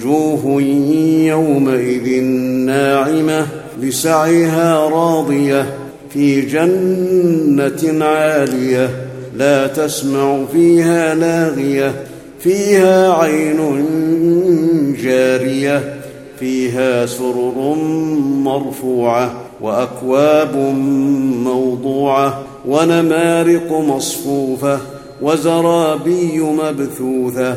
وجوه يومئذ ناعمة لسعيها راضية في جنة عالية لا تسمع فيها لاغية فيها عين جارية فيها سرر مرفوعة وأكواب موضوعة ونمارق مصفوفة وزرابي مبثوثة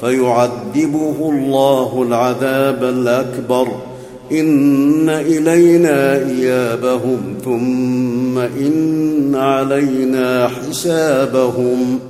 فيعذبه الله العذاب الأكبر. إن إلينا إيابهم ثم إن علينا حسابهم.